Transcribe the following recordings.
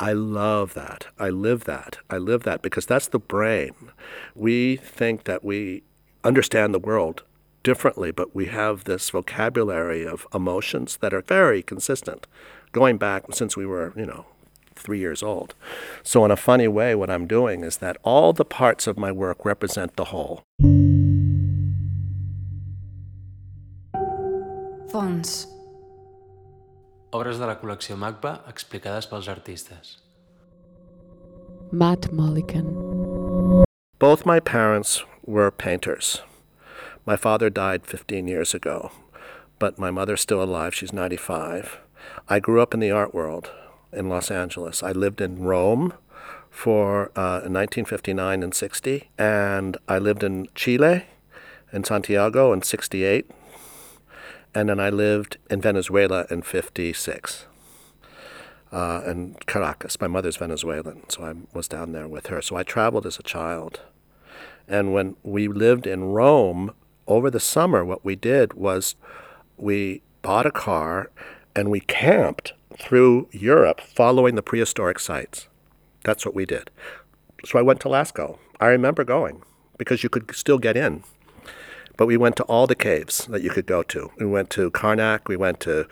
I love that. I live that. I live that because that's the brain. We think that we understand the world differently, but we have this vocabulary of emotions that are very consistent, going back since we were, you know, three years old. So, in a funny way, what I'm doing is that all the parts of my work represent the whole. Fons. Obres de la col·lecció MACBA explicades pels artistes. Matt Mullican. Both my parents were painters. My father died 15 years ago, but my mother's still alive. She's 95. I grew up in the art world in Los Angeles. I lived in Rome for uh, in 1959 and 60, and I lived in Chile, in Santiago in 68, and then I lived in Venezuela in 56. Uh, in Caracas. My mother's Venezuelan, so I was down there with her. So I traveled as a child. And when we lived in Rome over the summer, what we did was we bought a car and we camped through Europe following the prehistoric sites. That's what we did. So I went to Lascaux. I remember going because you could still get in. But we went to all the caves that you could go to. We went to Karnak, we went to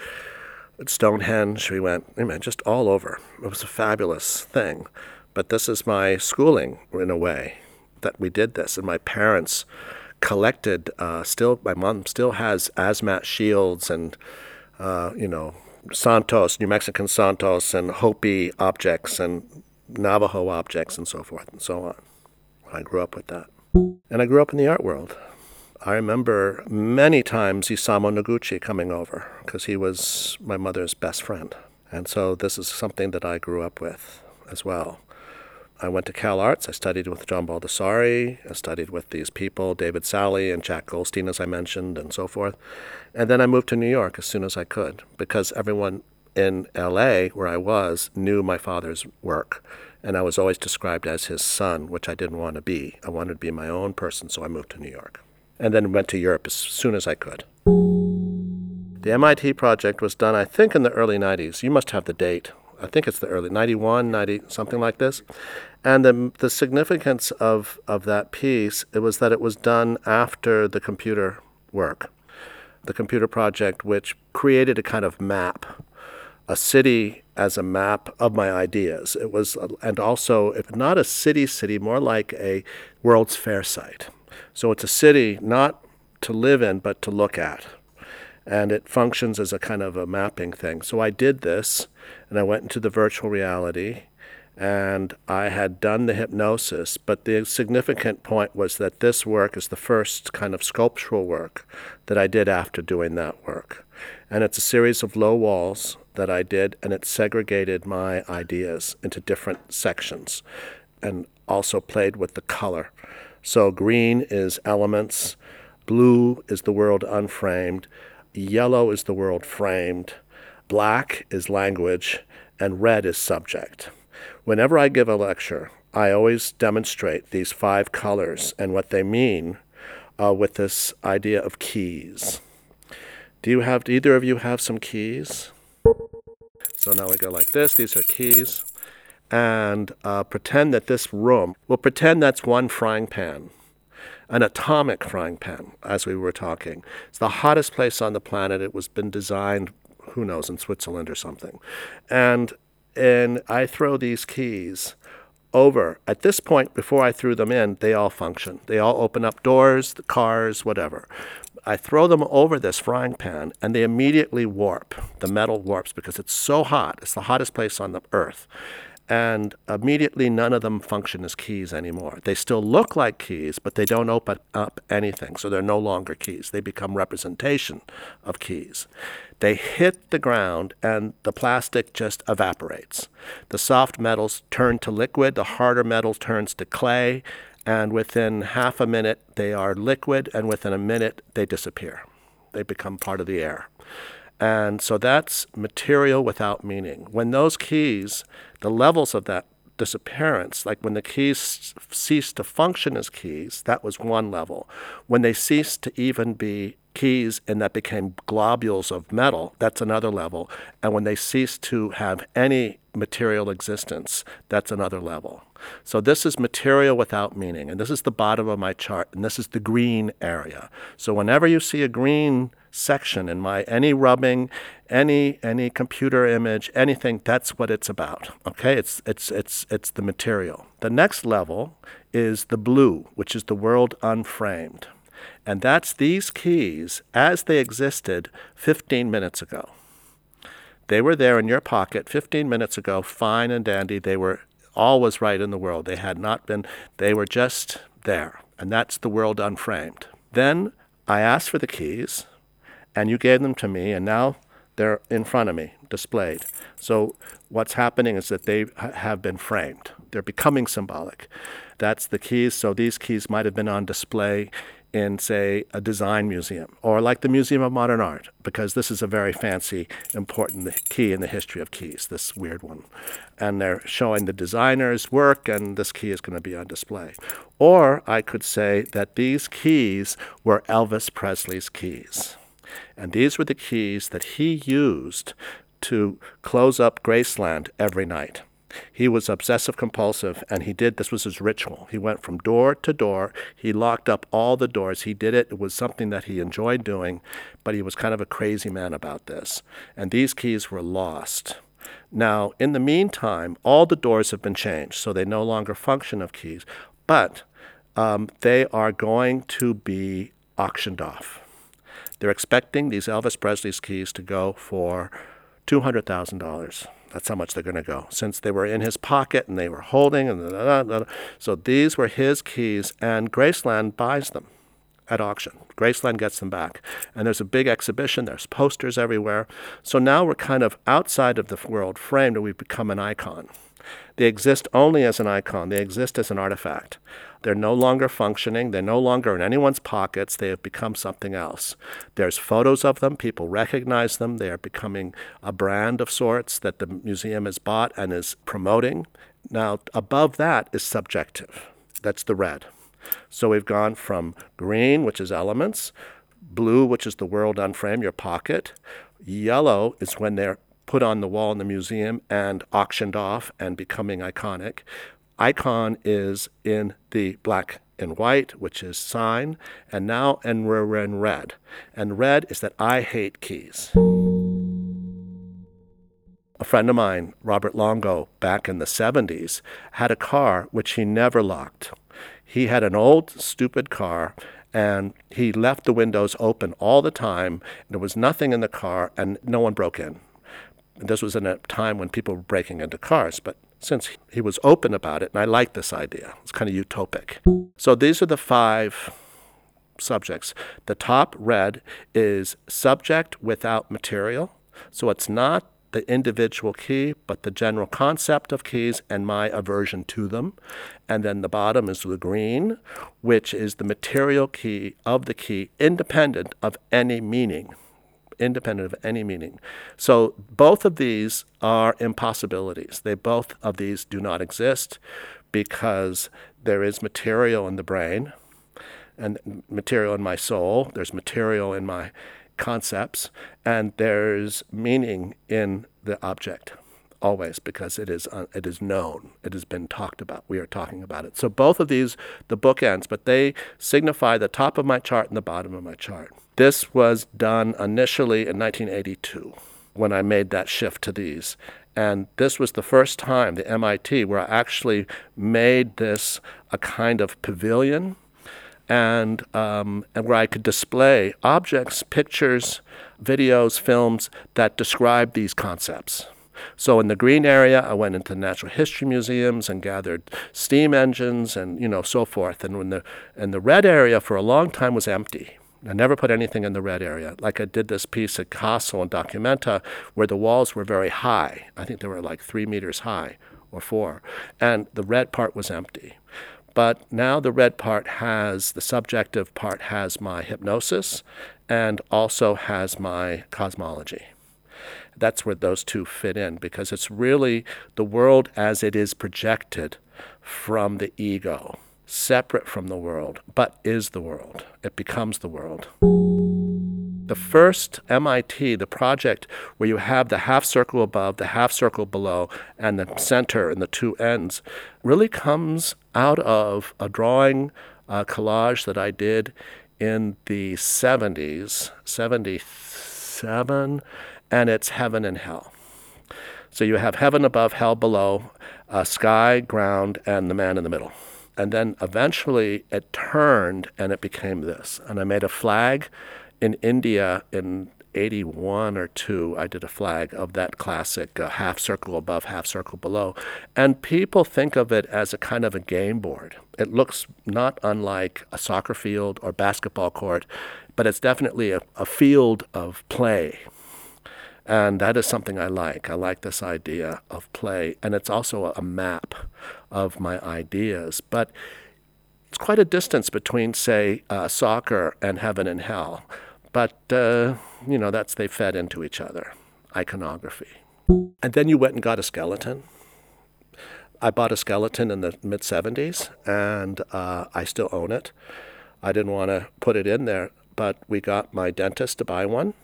Stonehenge, we went, I mean, just all over. It was a fabulous thing. But this is my schooling in a way that we did this. And my parents collected, uh, still, my mom still has ASMAT shields and, uh, you know, Santos, New Mexican Santos, and Hopi objects and Navajo objects and so forth and so on. I grew up with that. And I grew up in the art world. I remember many times Isamu Noguchi coming over because he was my mother's best friend. And so this is something that I grew up with as well. I went to Cal Arts. I studied with John Baldessari. I studied with these people, David Salle and Jack Goldstein, as I mentioned, and so forth. And then I moved to New York as soon as I could because everyone in LA, where I was, knew my father's work. And I was always described as his son, which I didn't want to be. I wanted to be my own person, so I moved to New York. And then went to Europe as soon as I could. The MIT project was done, I think, in the early 90s. You must have the date. I think it's the early 91, 90, something like this. And the, the significance of, of that piece, it was that it was done after the computer work, the computer project, which created a kind of map, a city as a map of my ideas. It was, and also, if not a city city, more like a World's Fair site. So it's a city not to live in, but to look at and it functions as a kind of a mapping thing. So I did this, and I went into the virtual reality, and I had done the hypnosis. But the significant point was that this work is the first kind of sculptural work that I did after doing that work. And it's a series of low walls that I did, and it segregated my ideas into different sections and also played with the color. So green is elements, blue is the world unframed, Yellow is the world framed, black is language, and red is subject. Whenever I give a lecture, I always demonstrate these five colors and what they mean uh, with this idea of keys. Do you have, do either of you have some keys? So now we go like this. These are keys. And uh, pretend that this room, we'll pretend that's one frying pan an atomic frying pan, as we were talking. It's the hottest place on the planet. It was been designed, who knows, in Switzerland or something. And and I throw these keys over. At this point, before I threw them in, they all function. They all open up doors, the cars, whatever. I throw them over this frying pan and they immediately warp. The metal warps because it's so hot. It's the hottest place on the earth and immediately none of them function as keys anymore. They still look like keys, but they don't open up anything, so they're no longer keys. They become representation of keys. They hit the ground and the plastic just evaporates. The soft metals turn to liquid, the harder metal turns to clay, and within half a minute they are liquid, and within a minute they disappear. They become part of the air. And so that's material without meaning. When those keys, the levels of that disappearance, like when the keys cease to function as keys, that was one level. When they ceased to even be keys and that became globules of metal, that's another level. And when they ceased to have any material existence. That's another level. So this is material without meaning, and this is the bottom of my chart, and this is the green area. So whenever you see a green section in my any rubbing, any any computer image, anything, that's what it's about. Okay? It's it's it's it's the material. The next level is the blue, which is the world unframed. And that's these keys as they existed 15 minutes ago. They were there in your pocket 15 minutes ago, fine and dandy. They were all was right in the world. They had not been, they were just there. And that's the world unframed. Then I asked for the keys, and you gave them to me, and now they're in front of me, displayed. So what's happening is that they have been framed. They're becoming symbolic. That's the keys. So these keys might have been on display in, say, a design museum or like the Museum of Modern Art, because this is a very fancy, important key in the history of keys, this weird one. And they're showing the designer's work, and this key is going to be on display. Or I could say that these keys were Elvis Presley's keys. And these were the keys that he used to close up Graceland every night. He was obsessive compulsive, and he did this was his ritual. He went from door to door. He locked up all the doors. He did it. It was something that he enjoyed doing, but he was kind of a crazy man about this. And these keys were lost. Now, in the meantime, all the doors have been changed, so they no longer function of keys, but um, they are going to be auctioned off. They're expecting these Elvis Presley's keys to go for $200,000. That's how much they're going to go. Since they were in his pocket and they were holding, and so these were his keys, and Graceland buys them at auction. Graceland gets them back. And there's a big exhibition, there's posters everywhere. So now we're kind of outside of the world framed and we've become an icon. They exist only as an icon, they exist as an artifact. They're no longer functioning, they're no longer in anyone's pockets, they have become something else. There's photos of them, people recognize them, they are becoming a brand of sorts that the museum has bought and is promoting. Now, above that is subjective. That's the red. So we've gone from green, which is elements, blue, which is the world on frame, your pocket. Yellow is when they're put on the wall in the museum and auctioned off and becoming iconic. Icon is in the black and white, which is sign, and now and we're in red. And red is that I hate keys. A friend of mine, Robert Longo, back in the 70s, had a car which he never locked. He had an old, stupid car, and he left the windows open all the time. There was nothing in the car, and no one broke in this was in a time when people were breaking into cars, but since he was open about it, and I like this idea, it's kind of utopic. So these are the five subjects. The top red is subject without material. So it's not the individual key, but the general concept of keys and my aversion to them. And then the bottom is the green, which is the material key of the key, independent of any meaning independent of any meaning. So both of these are impossibilities. They both of these do not exist because there is material in the brain and material in my soul, there's material in my concepts, and there's meaning in the object always because it is uh, it is known. It has been talked about. We are talking about it. So both of these the bookends but they signify the top of my chart and the bottom of my chart this was done initially in 1982 when I made that shift to these. And this was the first time, the MIT, where I actually made this a kind of pavilion and, um, and where I could display objects, pictures, videos, films that describe these concepts. So in the green area, I went into natural history museums and gathered steam engines and you know so forth. And when the and the red area for a long time was empty. I never put anything in the red area. Like I did this piece at Kassel and Documenta where the walls were very high. I think they were like three meters high or four. And the red part was empty. But now the red part has, the subjective part has my hypnosis and also has my cosmology. That's where those two fit in because it's really the world as it is projected from the ego separate from the world, but is the world. It becomes the world. The first MIT, the project where you have the half circle above, the half circle below, and the center and the two ends, really comes out of a drawing uh, collage that I did in the 70s, 77, and it's heaven and hell. So you have heaven above, hell below, uh, sky, ground, and the man in the middle. And then eventually it turned and it became this. And I made a flag in India in 81 or 2, I did a flag of that classic uh, half circle above, half circle below. And people think of it as a kind of a game board. It looks not unlike a soccer field or basketball court, but it's definitely a, a field of play. And that is something I like. I like this idea of play. And it's also a map of my ideas. But it's quite a distance between, say, uh, soccer and heaven and hell. But, uh, you know, that's they fed into each other, iconography. And then you went and got a skeleton. I bought a skeleton in the mid 70s, and uh, I still own it. I didn't want to put it in there, but we got my dentist to buy one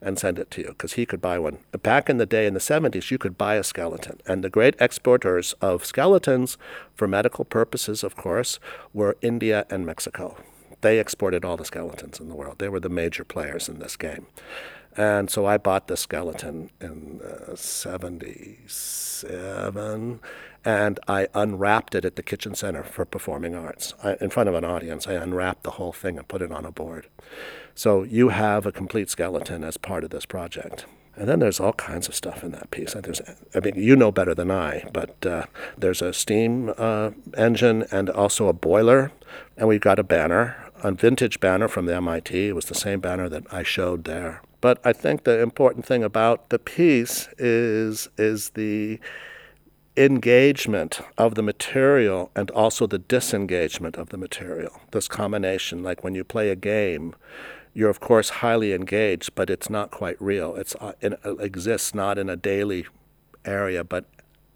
and send it to you because he could buy one. Back in the day in the 70s, you could buy a skeleton. And the great exporters of skeletons, for medical purposes, of course, were India and Mexico. They exported all the skeletons in the world. They were the major players in this game. And so I bought the skeleton in uh, 77 and I unwrapped it at the Kitchen Center for Performing Arts. I, in front of an audience, I unwrapped the whole thing and put it on a board. So you have a complete skeleton as part of this project. And then there's all kinds of stuff in that piece. There's, I mean, you know better than I, but uh, there's a steam uh, engine and also a boiler, and we've got a banner, a vintage banner from the MIT. It was the same banner that I showed there. But I think the important thing about the piece is is the engagement of the material and also the disengagement of the material. This combination, like when you play a game, you're of course highly engaged, but it's not quite real. It's uh, it exists not in a daily area, but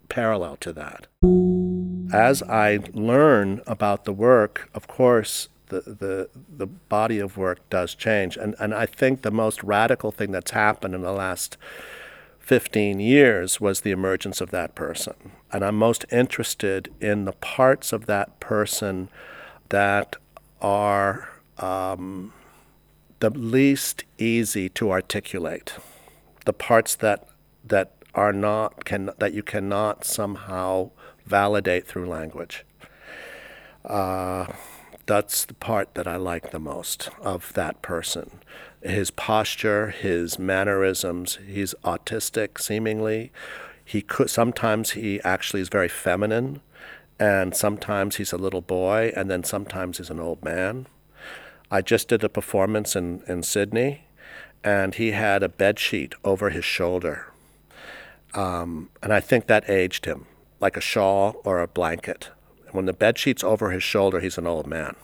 parallel to that. As I learn about the work, of course, the, the, the body of work does change. And, and I think the most radical thing that's happened in the last 15 years was the emergence of that person. And I'm most interested in the parts of that person that are um, the least easy to articulate, the parts that, that are not can that you cannot somehow validate through language. Uh, that's the part that I like the most of that person his posture, his mannerisms. He's autistic, seemingly. He could sometimes he actually is very feminine, and sometimes he's a little boy, and then sometimes he's an old man. I just did a performance in, in Sydney, and he had a bed sheet over his shoulder, um, and I think that aged him, like a shawl or a blanket. When the bed sheet's over his shoulder, he's an old man.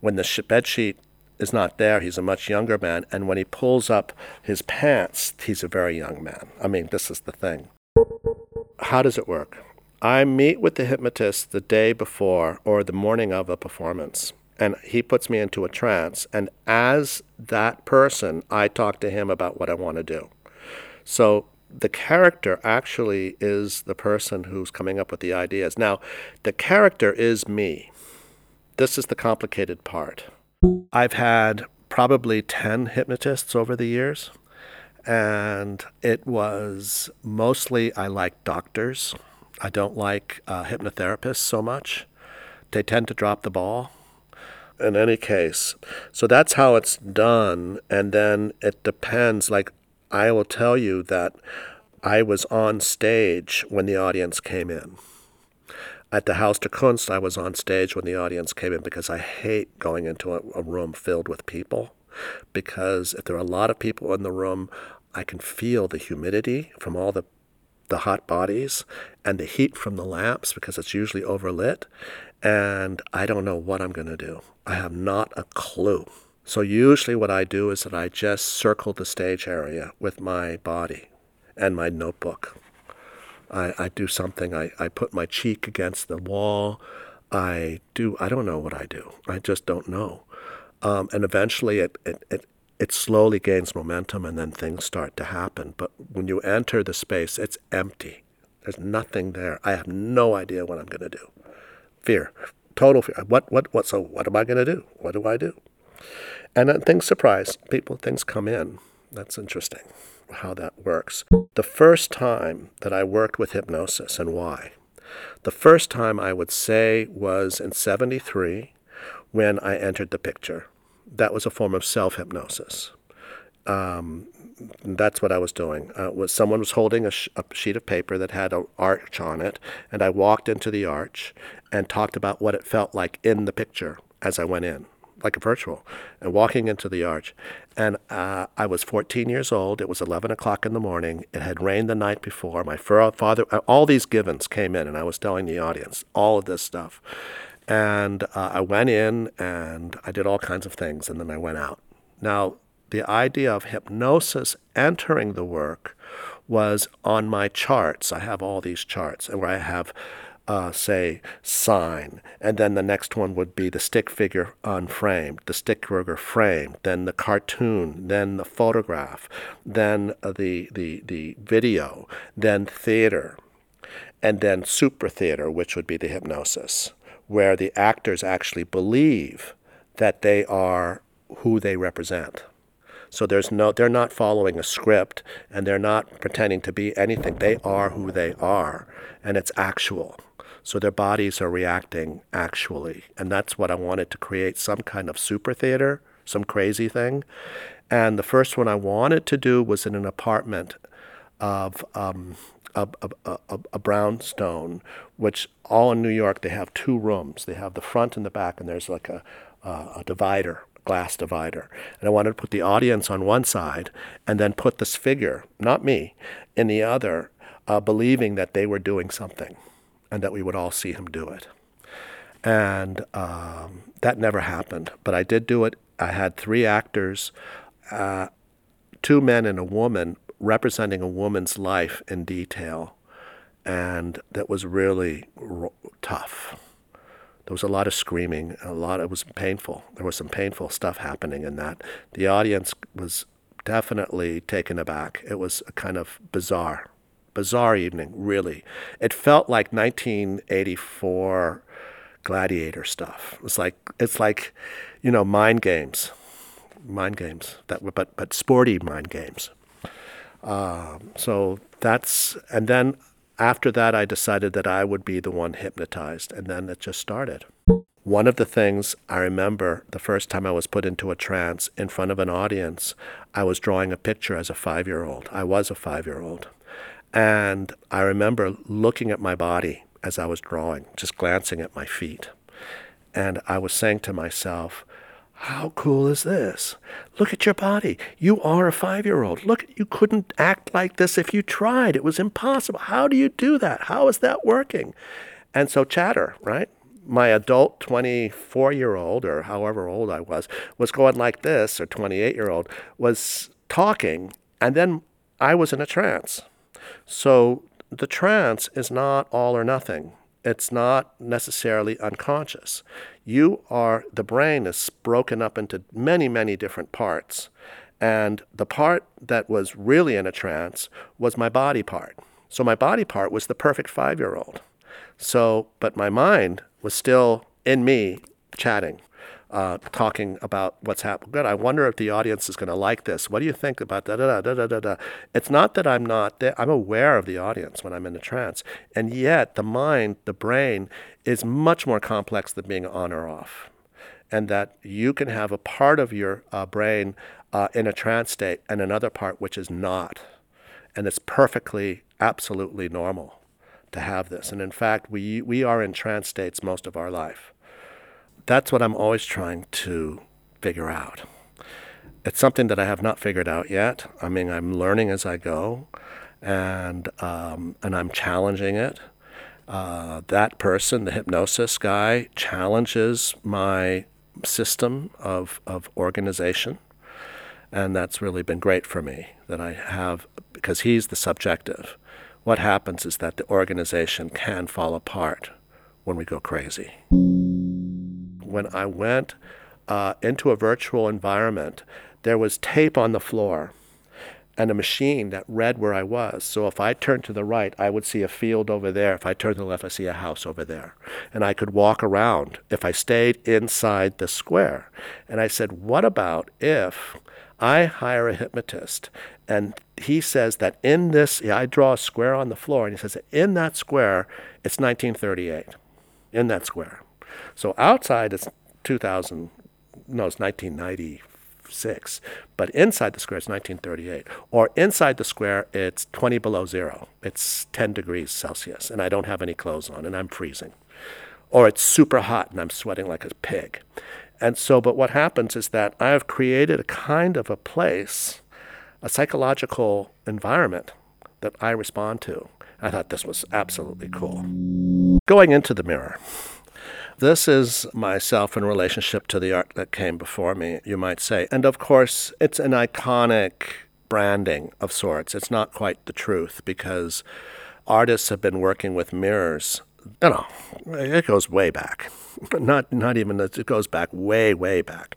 When the sh- bed sheet is not there. He's a much younger man. And when he pulls up his pants, he's a very young man. I mean, this is the thing. How does it work? I meet with the hypnotist the day before or the morning of a performance, and he puts me into a trance. And as that person, I talk to him about what I want to do. So the character actually is the person who's coming up with the ideas. Now, the character is me. This is the complicated part. I've had probably 10 hypnotists over the years, and it was mostly I like doctors. I don't like uh, hypnotherapists so much. They tend to drop the ball. In any case, so that's how it's done, and then it depends. Like, I will tell you that I was on stage when the audience came in. At the Haus der Kunst, I was on stage when the audience came in because I hate going into a, a room filled with people. Because if there are a lot of people in the room, I can feel the humidity from all the the hot bodies and the heat from the lamps because it's usually overlit. And I don't know what I'm going to do. I have not a clue. So, usually, what I do is that I just circle the stage area with my body and my notebook. I, I do something, I, I put my cheek against the wall. I do, I don't know what I do. I just don't know. Um, and eventually it, it, it, it slowly gains momentum and then things start to happen. But when you enter the space, it's empty. There's nothing there. I have no idea what I'm going to do. Fear, total fear. What, what, what? So what am I going to do? What do I do? And then things surprise people. Things come in. That's interesting how that works. The first time that I worked with hypnosis and why. The first time I would say was in 73 when I entered the picture. That was a form of self hypnosis. Um, that's what I was doing. Uh, was someone was holding a, sh- a, sheet of paper that had an arch on it, and I walked into the arch and talked about what it felt like in the picture as I went in, like a virtual, and walking into the arch. And uh, I was 14 years old. It was 11 o'clock in the morning. It had rained the night before. My father, uh, all these givens came in, and I was telling the audience all of this stuff. And uh, I went in and I did all kinds of things, and then I went out. Now, the idea of hypnosis entering the work was on my charts. I have all these charts, where I have, uh, say, sign, and then the next one would be the stick figure unframed, the stick figure framed, then the cartoon, then the photograph, then uh, the the the video, then theater, and then super theater, which would be the hypnosis, where the actors actually believe that they are who they represent. So there's no, they're not following a script and they're not pretending to be anything. They are who they are, and it's actual. So their bodies are reacting actually. And that's what I wanted to create some kind of super theater, some crazy thing. And the first one I wanted to do was in an apartment of um, a, a, a, a, brownstone, which all in New York, they have two rooms. They have the front and the back, and there's like a, a divider glass divider. And I wanted to put the audience on one side and then put this figure, not me, in the other, uh, believing that they were doing something and that we would all see him do it. And um, that never happened, but I did do it. I had three actors, uh, two men and a woman, representing a woman's life in detail. And that was really r- tough there was a lot of screaming, a lot. Of it was painful. There was some painful stuff happening in that. The audience was definitely taken aback. It was a kind of bizarre, bizarre evening. Really, it felt like 1984 gladiator stuff. It's like it's like, you know, mind games, mind games that were but but sporty mind games. Um, so that's and then after that, I decided that I would be the one hypnotized, and then it just started. One of the things I remember the first time I was put into a trance in front of an audience, I was drawing a picture as a five year old. I was a five year old. And I remember looking at my body as I was drawing, just glancing at my feet. And I was saying to myself, how cool is this? Look at your body. You are a five year old. Look, you couldn't act like this if you tried. It was impossible. How do you do that? How is that working? And so, chatter, right? My adult 24 year old, or however old I was, was going like this, or 28 year old, was talking, and then I was in a trance. So, the trance is not all or nothing. It's not necessarily unconscious. You are, the brain is broken up into many, many different parts. And the part that was really in a trance was my body part. So my body part was the perfect five year old. So, but my mind was still in me chatting uh, talking about what's happened. Good. I wonder if the audience is going to like this. What do you think about da da da da da da? It's not that I'm not there. I'm aware of the audience when I'm in a trance, and yet the mind, the brain, is much more complex than being on or off, and that you can have a part of your uh, brain uh, in a trance state and another part which is not, and it's perfectly, absolutely normal to have this. And in fact, we we are in trance states most of our life that's what I'm always trying to figure out. It's something that I have not figured out yet. I mean, I'm learning as I go, and um, and I'm challenging it. Uh, that person, the hypnosis guy, challenges my system of of organization, and that's really been great for me. That I have because he's the subjective. What happens is that the organization can fall apart when we go crazy when I went uh, into a virtual environment, there was tape on the floor and a machine that read where I was. So if I turned to the right, I would see a field over there. If I turned to the left, I see a house over there. And I could walk around if I stayed inside the square. And I said, what about if I hire a hypnotist and he says that in this, yeah, I draw a square on the floor, and he says in that square, it's 1938. In that square. So outside, it's 2000, no, it's 1990 six. But inside the square, it's 1938. Or inside the square, it's 20 below zero. It's 10 degrees Celsius, and I don't have any clothes on, and I'm freezing. Or it's super hot, and I'm sweating like a pig. And so, but what happens is that I have created a kind of a place, a psychological environment that I respond to. I thought this was absolutely cool. Going into the mirror. This is myself in relationship to the art that came before me, you might say. And of course, it's an iconic branding of sorts. It's not quite the truth because artists have been working with mirrors. You know, it goes way back. Not not even it goes back way way back.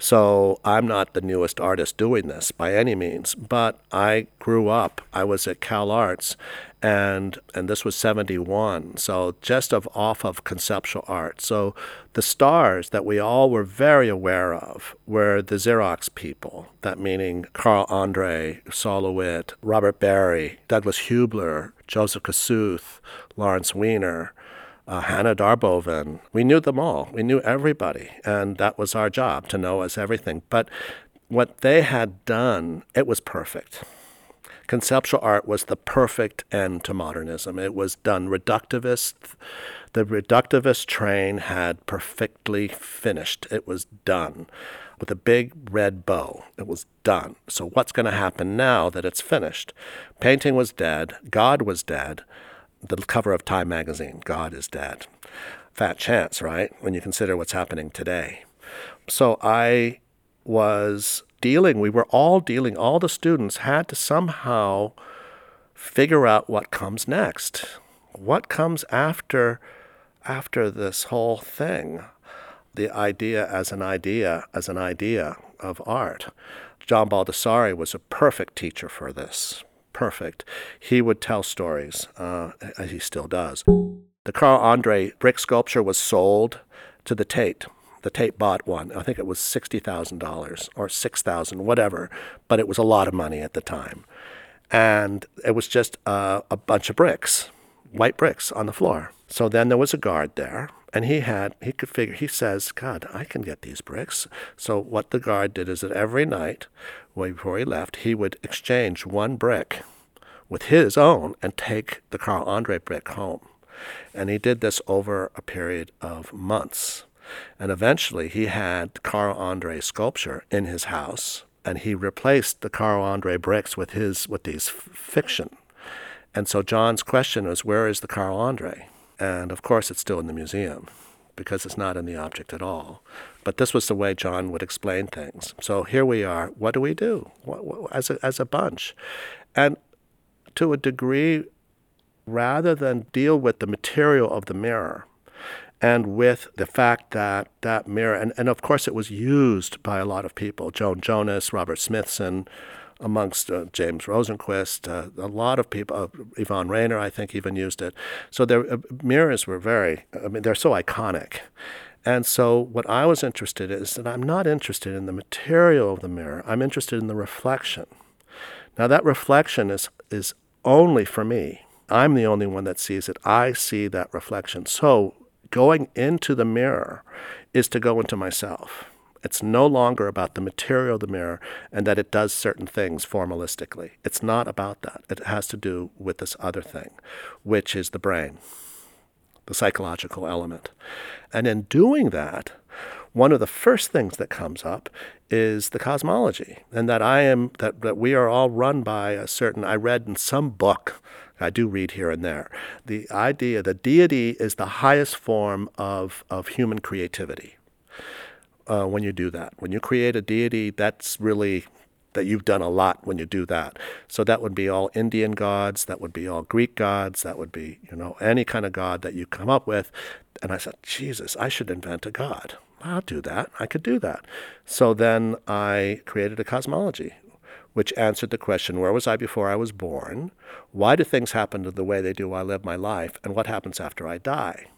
So I'm not the newest artist doing this by any means, but I grew up. I was at Cal Arts, and and this was 71 so just of off of conceptual art so the stars that we all were very aware of were the xerox people that meaning carl andre Sol LeWitt, robert barry douglas huebler joseph kosuth lawrence weiner uh, Hanne Darboven. We knew them all. We knew everybody. And that was our job to know us everything. But what they had done, it was perfect conceptual art was the perfect end to modernism. It was done reductivist. The reductivist train had perfectly finished. It was done with a big red bow. It was done. So, what's going to happen now that it's finished? Painting was dead. God was dead. The cover of Time magazine, God is dead. Fat chance, right? When you consider what's happening today. So, I was dealing, we were all dealing, all the students had to somehow figure out what comes next. What comes after after this whole thing? The idea as an idea, as an idea of art. John Baldessari was a perfect teacher for this. Perfect. He would tell stories, uh, as he still does. The Carl Andre brick sculpture was sold to the Tate the Tate bought one. I think it was $60,000 or 6000 whatever, but it was a lot of money at the time. And it was just a, a bunch of bricks, white bricks on the floor. So then there was a guard there, and he had, he could figure, he says, God, I can get these bricks. So what the guard did is that every night, way before he left, he would exchange one brick with his own and take the Carl Andre brick home. And he did this over a period of months. And eventually he had Carl Andre sculpture in his house, and he replaced the Carl Andre bricks with his with these f- fiction. And so John's question was, where is the Carl Andre? And of course, it's still in the museum because it's not in the object at all. But this was the way John would explain things. So here we are. What do we do what, what, as, a, as a bunch? And to a degree, rather than deal with the material of the mirror, and with the fact that that mirror, and, and of course it was used by a lot of people, Joan Jonas, Robert Smithson, amongst uh, James Rosenquist, uh, a lot of people, uh, Yvonne Rainer, I think, even used it. So their uh, mirrors were very, I mean, they're so iconic. And so what I was interested in is that I'm not interested in the material of the mirror. I'm interested in the reflection. Now that reflection is is only for me. I'm the only one that sees it. I see that reflection. So going into the mirror is to go into myself. It's no longer about the material of the mirror and that it does certain things formalistically. It's not about that. It has to do with this other thing, which is the brain, the psychological element. And in doing that, one of the first things that comes up is the cosmology, and that I am that, that we are all run by a certain. I read in some book I do read here and there. The idea that deity is the highest form of, of human creativity. Uh, when you do that, when you create a deity, that's really that you've done a lot when you do that. So that would be all Indian gods, that would be all Greek gods, that would be, you know, any kind of god that you come up with. And I said, Jesus, I should invent a god. I'll do that. I could do that. So then I created a cosmology, which answered the question where was I before I was born? Why do things happen the way they do while I live my life? And what happens after I die?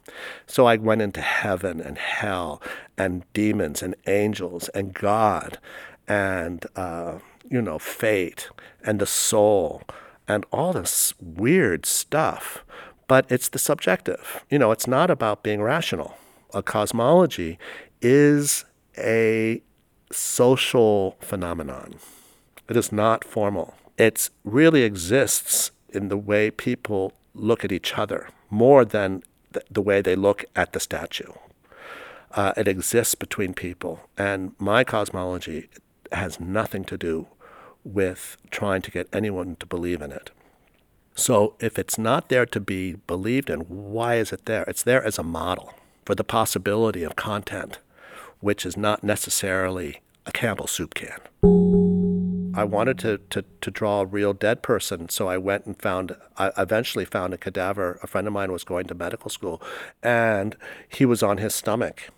So I went into heaven and hell and demons and angels and God and, uh, you know, fate and the soul and all this weird stuff. But it's the subjective. You know, it's not about being rational. A cosmology is a social phenomenon. It is not formal. It really exists in the way people look at each other more than the, way they look at the statue. Uh, it exists between people. And my cosmology has nothing to do with trying to get anyone to believe in it. So if it's not there to be believed in, why is it there? It's there as a model for the possibility of content, which is not necessarily a Campbell soup can. I wanted to, to, to draw a real dead person, so I went and found, I eventually found a cadaver. A friend of mine was going to medical school, and he was on his stomach.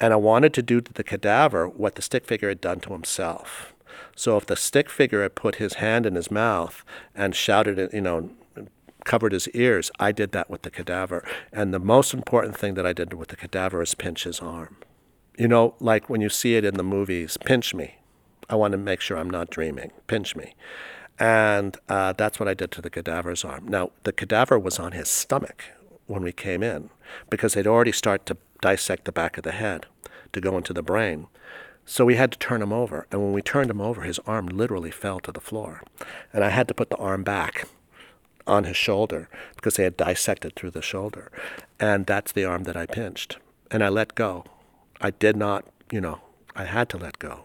And I wanted to do to the cadaver what the stick figure had done to himself. So if the stick figure had put his hand in his mouth and shouted, you know, covered his ears, I did that with the cadaver. And the most important thing that I did with the cadaver is pinch his arm. You know, like when you see it in the movies, pinch me. I want to make sure I'm not dreaming. Pinch me. And uh, that's what I did to the cadaver's arm. Now, the cadaver was on his stomach when we came in because they'd already started to dissect the back of the head to go into the brain. So we had to turn him over. And when we turned him over, his arm literally fell to the floor. And I had to put the arm back on his shoulder because they had dissected through the shoulder. And that's the arm that I pinched. And I let go. I did not, you know, I had to let go.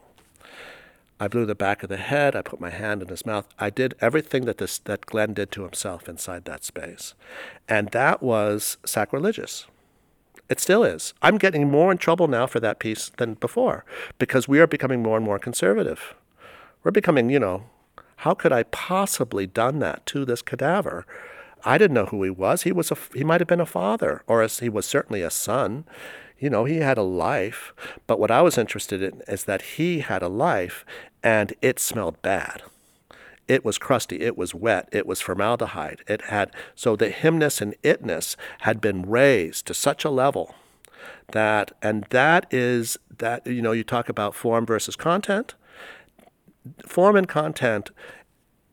I blew the back of the head. I put my hand in his mouth. I did everything that this that Glen did to himself inside that space, and that was sacrilegious. It still is. I'm getting more in trouble now for that piece than before because we are becoming more and more conservative. We're becoming, you know, how could I possibly done that to this cadaver? I didn't know who he was. He was a, he might have been a father, or a, he was certainly a son. You know, he had a life. But what I was interested in is that he had a life, and it smelled bad. It was crusty. It was wet. It was formaldehyde. It had so the himness and itness had been raised to such a level that, and that is that you know you talk about form versus content. Form and content,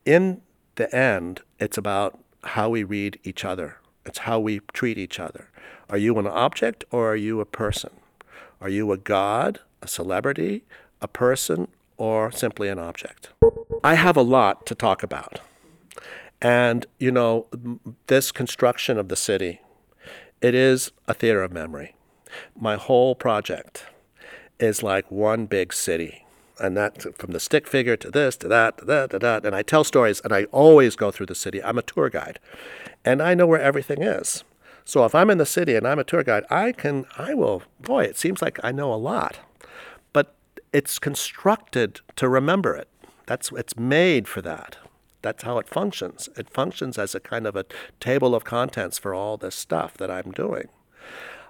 in the end, it's about how we read each other. It's how we treat each other. Are you an object or are you a person? Are you a god, a celebrity, a person, or simply an object? I have a lot to talk about. And, you know, this construction of the city, it is a theater of memory. My whole project is like one big city. And that from the stick figure to this, to that, to that, to that. And I tell stories and I always go through the city. I'm a tour guide. And I know where everything is. So if I'm in the city and I'm a tour guide, I can, I will, boy, it seems like I know a lot. But it's constructed to remember it. That's it's made for that. That's how it functions. It functions as a kind of a table of contents for all this stuff that I'm doing.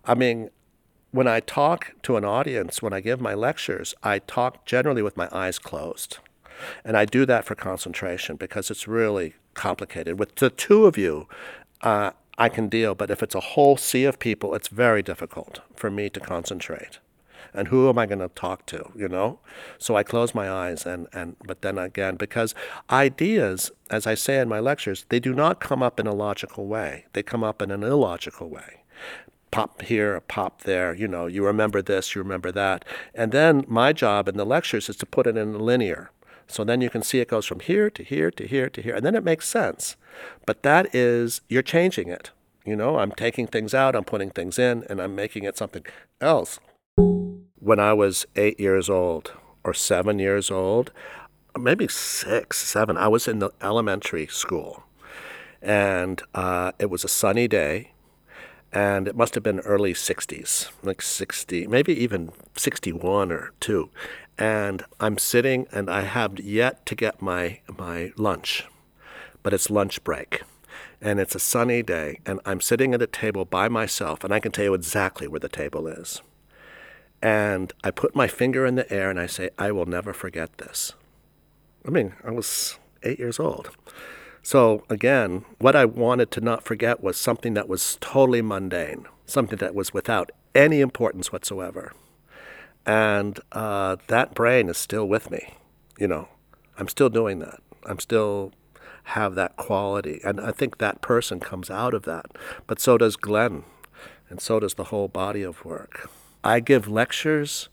I mean, when I talk to an audience, when I give my lectures, I talk generally with my eyes closed. And I do that for concentration because it's really complicated. With the two of you, uh, I can deal, but if it's a whole sea of people, it's very difficult for me to concentrate and who am I going to talk to, you know? So I close my eyes and, and but then again, because ideas, as I say in my lectures, they do not come up in a logical way. They come up in an illogical way. Pop here, pop there, you know, you remember this, you remember that. And then my job in the lectures is to put it in a linear. So then you can see it goes from here to here to here to here, and then it makes sense. But that is, you're changing it. You know, I'm taking things out, I'm putting things in, and I'm making it something else when I was eight years old or seven years old, maybe six, seven, I was in the elementary school. And uh, it was a sunny day, and it must have been early 60s, like 60, maybe even 61 or 2. And I'm sitting and I have yet to get my my lunch, but it's lunch break. And it's a sunny day, and I'm sitting at a table by myself, and I can tell you exactly where the table is. And I put my finger in the air and I say, I will never forget this. I mean, I was eight years old. So again, what I wanted to not forget was something that was totally mundane, something that was without any importance whatsoever. And uh, that brain is still with me. You know, I'm still doing that. I'm still have that quality. And I think that person comes out of that. But so does Glen, and so does the whole body of work. I give lectures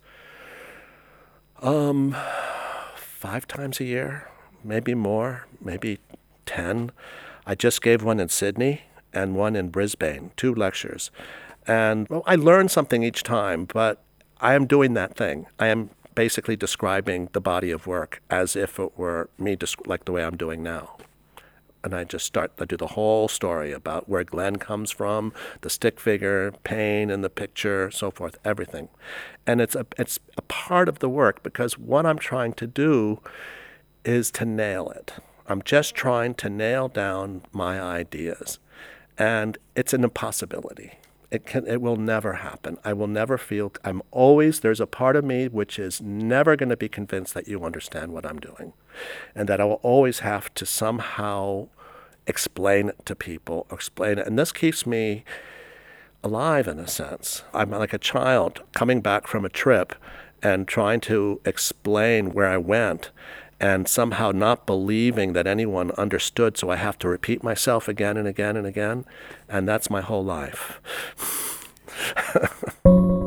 um, five times a year, maybe more, maybe 10. I just gave one in Sydney and one in Brisbane, two lectures. And well, I learn something each time, but I am doing that thing. I am basically describing the body of work as if it were me, like the way I'm doing now. And I just start I do the whole story about where Glen comes from, the stick figure, pain in the picture, so forth, everything. And it's a, it's a part of the work because what I'm trying to do is to nail it. I'm just trying to nail down my ideas. And it's an impossibility. It can it will never happen. I will never feel I'm always there's a part of me which is never going to be convinced that you understand what I'm doing. And that I will always have to somehow explain it to people, explain it. And this keeps me alive in a sense. I'm like a child coming back from a trip and trying to explain where I went and somehow not believing that anyone understood, so I have to repeat myself again and again and again. And that's my whole life.